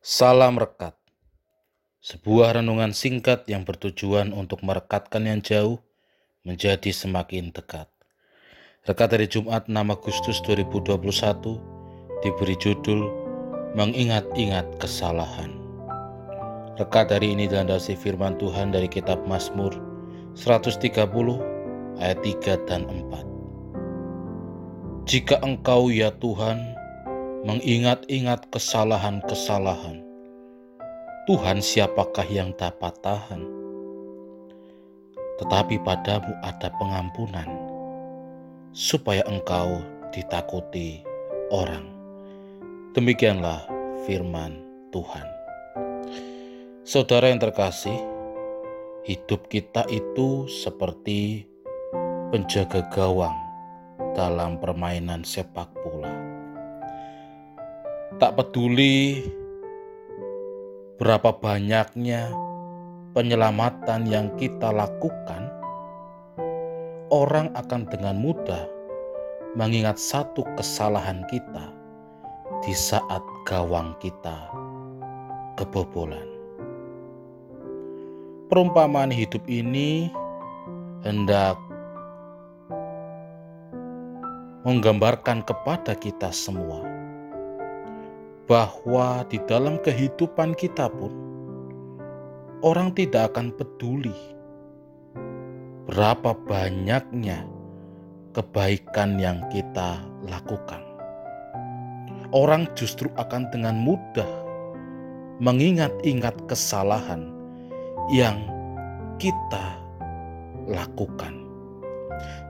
Salam Rekat Sebuah renungan singkat yang bertujuan untuk merekatkan yang jauh menjadi semakin dekat. Rekat dari Jumat 6 Agustus 2021 diberi judul Mengingat-ingat Kesalahan. Rekat dari ini dilandasi firman Tuhan dari kitab Mazmur 130 ayat 3 dan 4. Jika engkau ya Tuhan mengingat-ingat kesalahan-kesalahan. Tuhan siapakah yang dapat tahan? Tetapi padamu ada pengampunan, supaya engkau ditakuti orang. Demikianlah firman Tuhan. Saudara yang terkasih, hidup kita itu seperti penjaga gawang dalam permainan sepak bola Tak peduli berapa banyaknya penyelamatan yang kita lakukan, orang akan dengan mudah mengingat satu kesalahan kita di saat gawang kita kebobolan. Perumpamaan hidup ini hendak menggambarkan kepada kita semua bahwa di dalam kehidupan kita pun orang tidak akan peduli berapa banyaknya kebaikan yang kita lakukan. Orang justru akan dengan mudah mengingat-ingat kesalahan yang kita lakukan,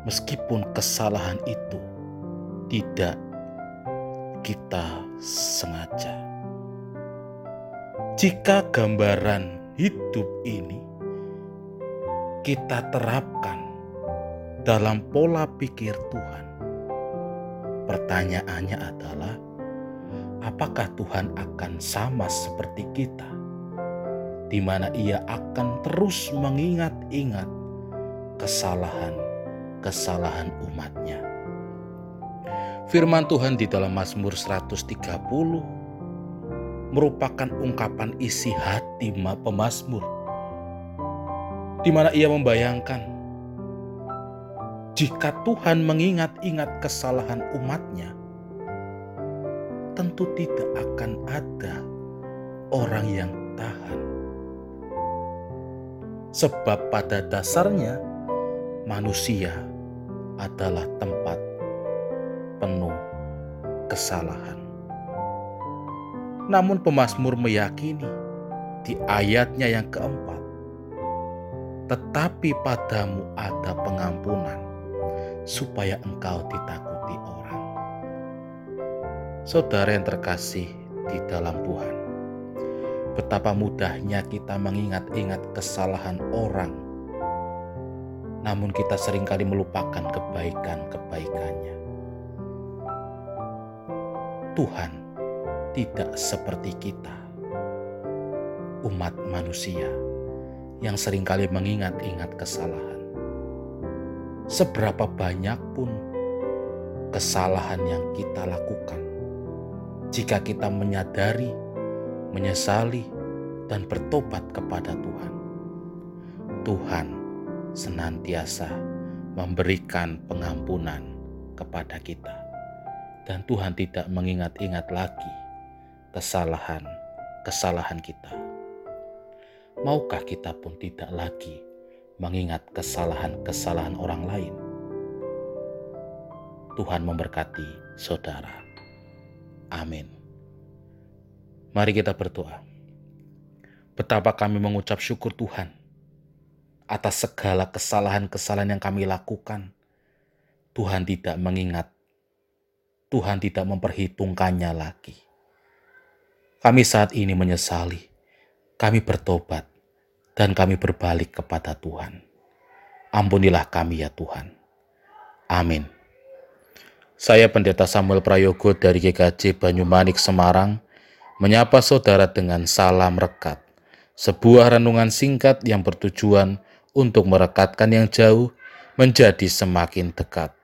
meskipun kesalahan itu tidak kita sengaja. Jika gambaran hidup ini kita terapkan dalam pola pikir Tuhan, pertanyaannya adalah: apakah Tuhan akan sama seperti kita, di mana Ia akan terus mengingat-ingat kesalahan-kesalahan umatnya? Firman Tuhan di dalam Mazmur 130 merupakan ungkapan isi hati pemazmur di mana ia membayangkan jika Tuhan mengingat-ingat kesalahan umatnya tentu tidak akan ada orang yang tahan. Sebab pada dasarnya manusia adalah tempat penuh kesalahan. Namun pemazmur meyakini di ayatnya yang keempat, tetapi padamu ada pengampunan supaya engkau ditakuti orang. Saudara yang terkasih di dalam Tuhan, betapa mudahnya kita mengingat-ingat kesalahan orang, namun kita sering kali melupakan kebaikan-kebaikannya. Tuhan tidak seperti kita, umat manusia yang sering kali mengingat-ingat kesalahan. Seberapa banyak pun kesalahan yang kita lakukan, jika kita menyadari, menyesali, dan bertobat kepada Tuhan, Tuhan senantiasa memberikan pengampunan kepada kita dan Tuhan tidak mengingat-ingat lagi kesalahan-kesalahan kita. Maukah kita pun tidak lagi mengingat kesalahan-kesalahan orang lain? Tuhan memberkati saudara. Amin. Mari kita berdoa. Betapa kami mengucap syukur Tuhan atas segala kesalahan-kesalahan yang kami lakukan. Tuhan tidak mengingat Tuhan tidak memperhitungkannya lagi. Kami saat ini menyesali, kami bertobat, dan kami berbalik kepada Tuhan. Ampunilah kami ya Tuhan. Amin. Saya Pendeta Samuel Prayogo dari GKJ Banyumanik Semarang menyapa saudara dengan salam rekat. Sebuah renungan singkat yang bertujuan untuk merekatkan yang jauh menjadi semakin dekat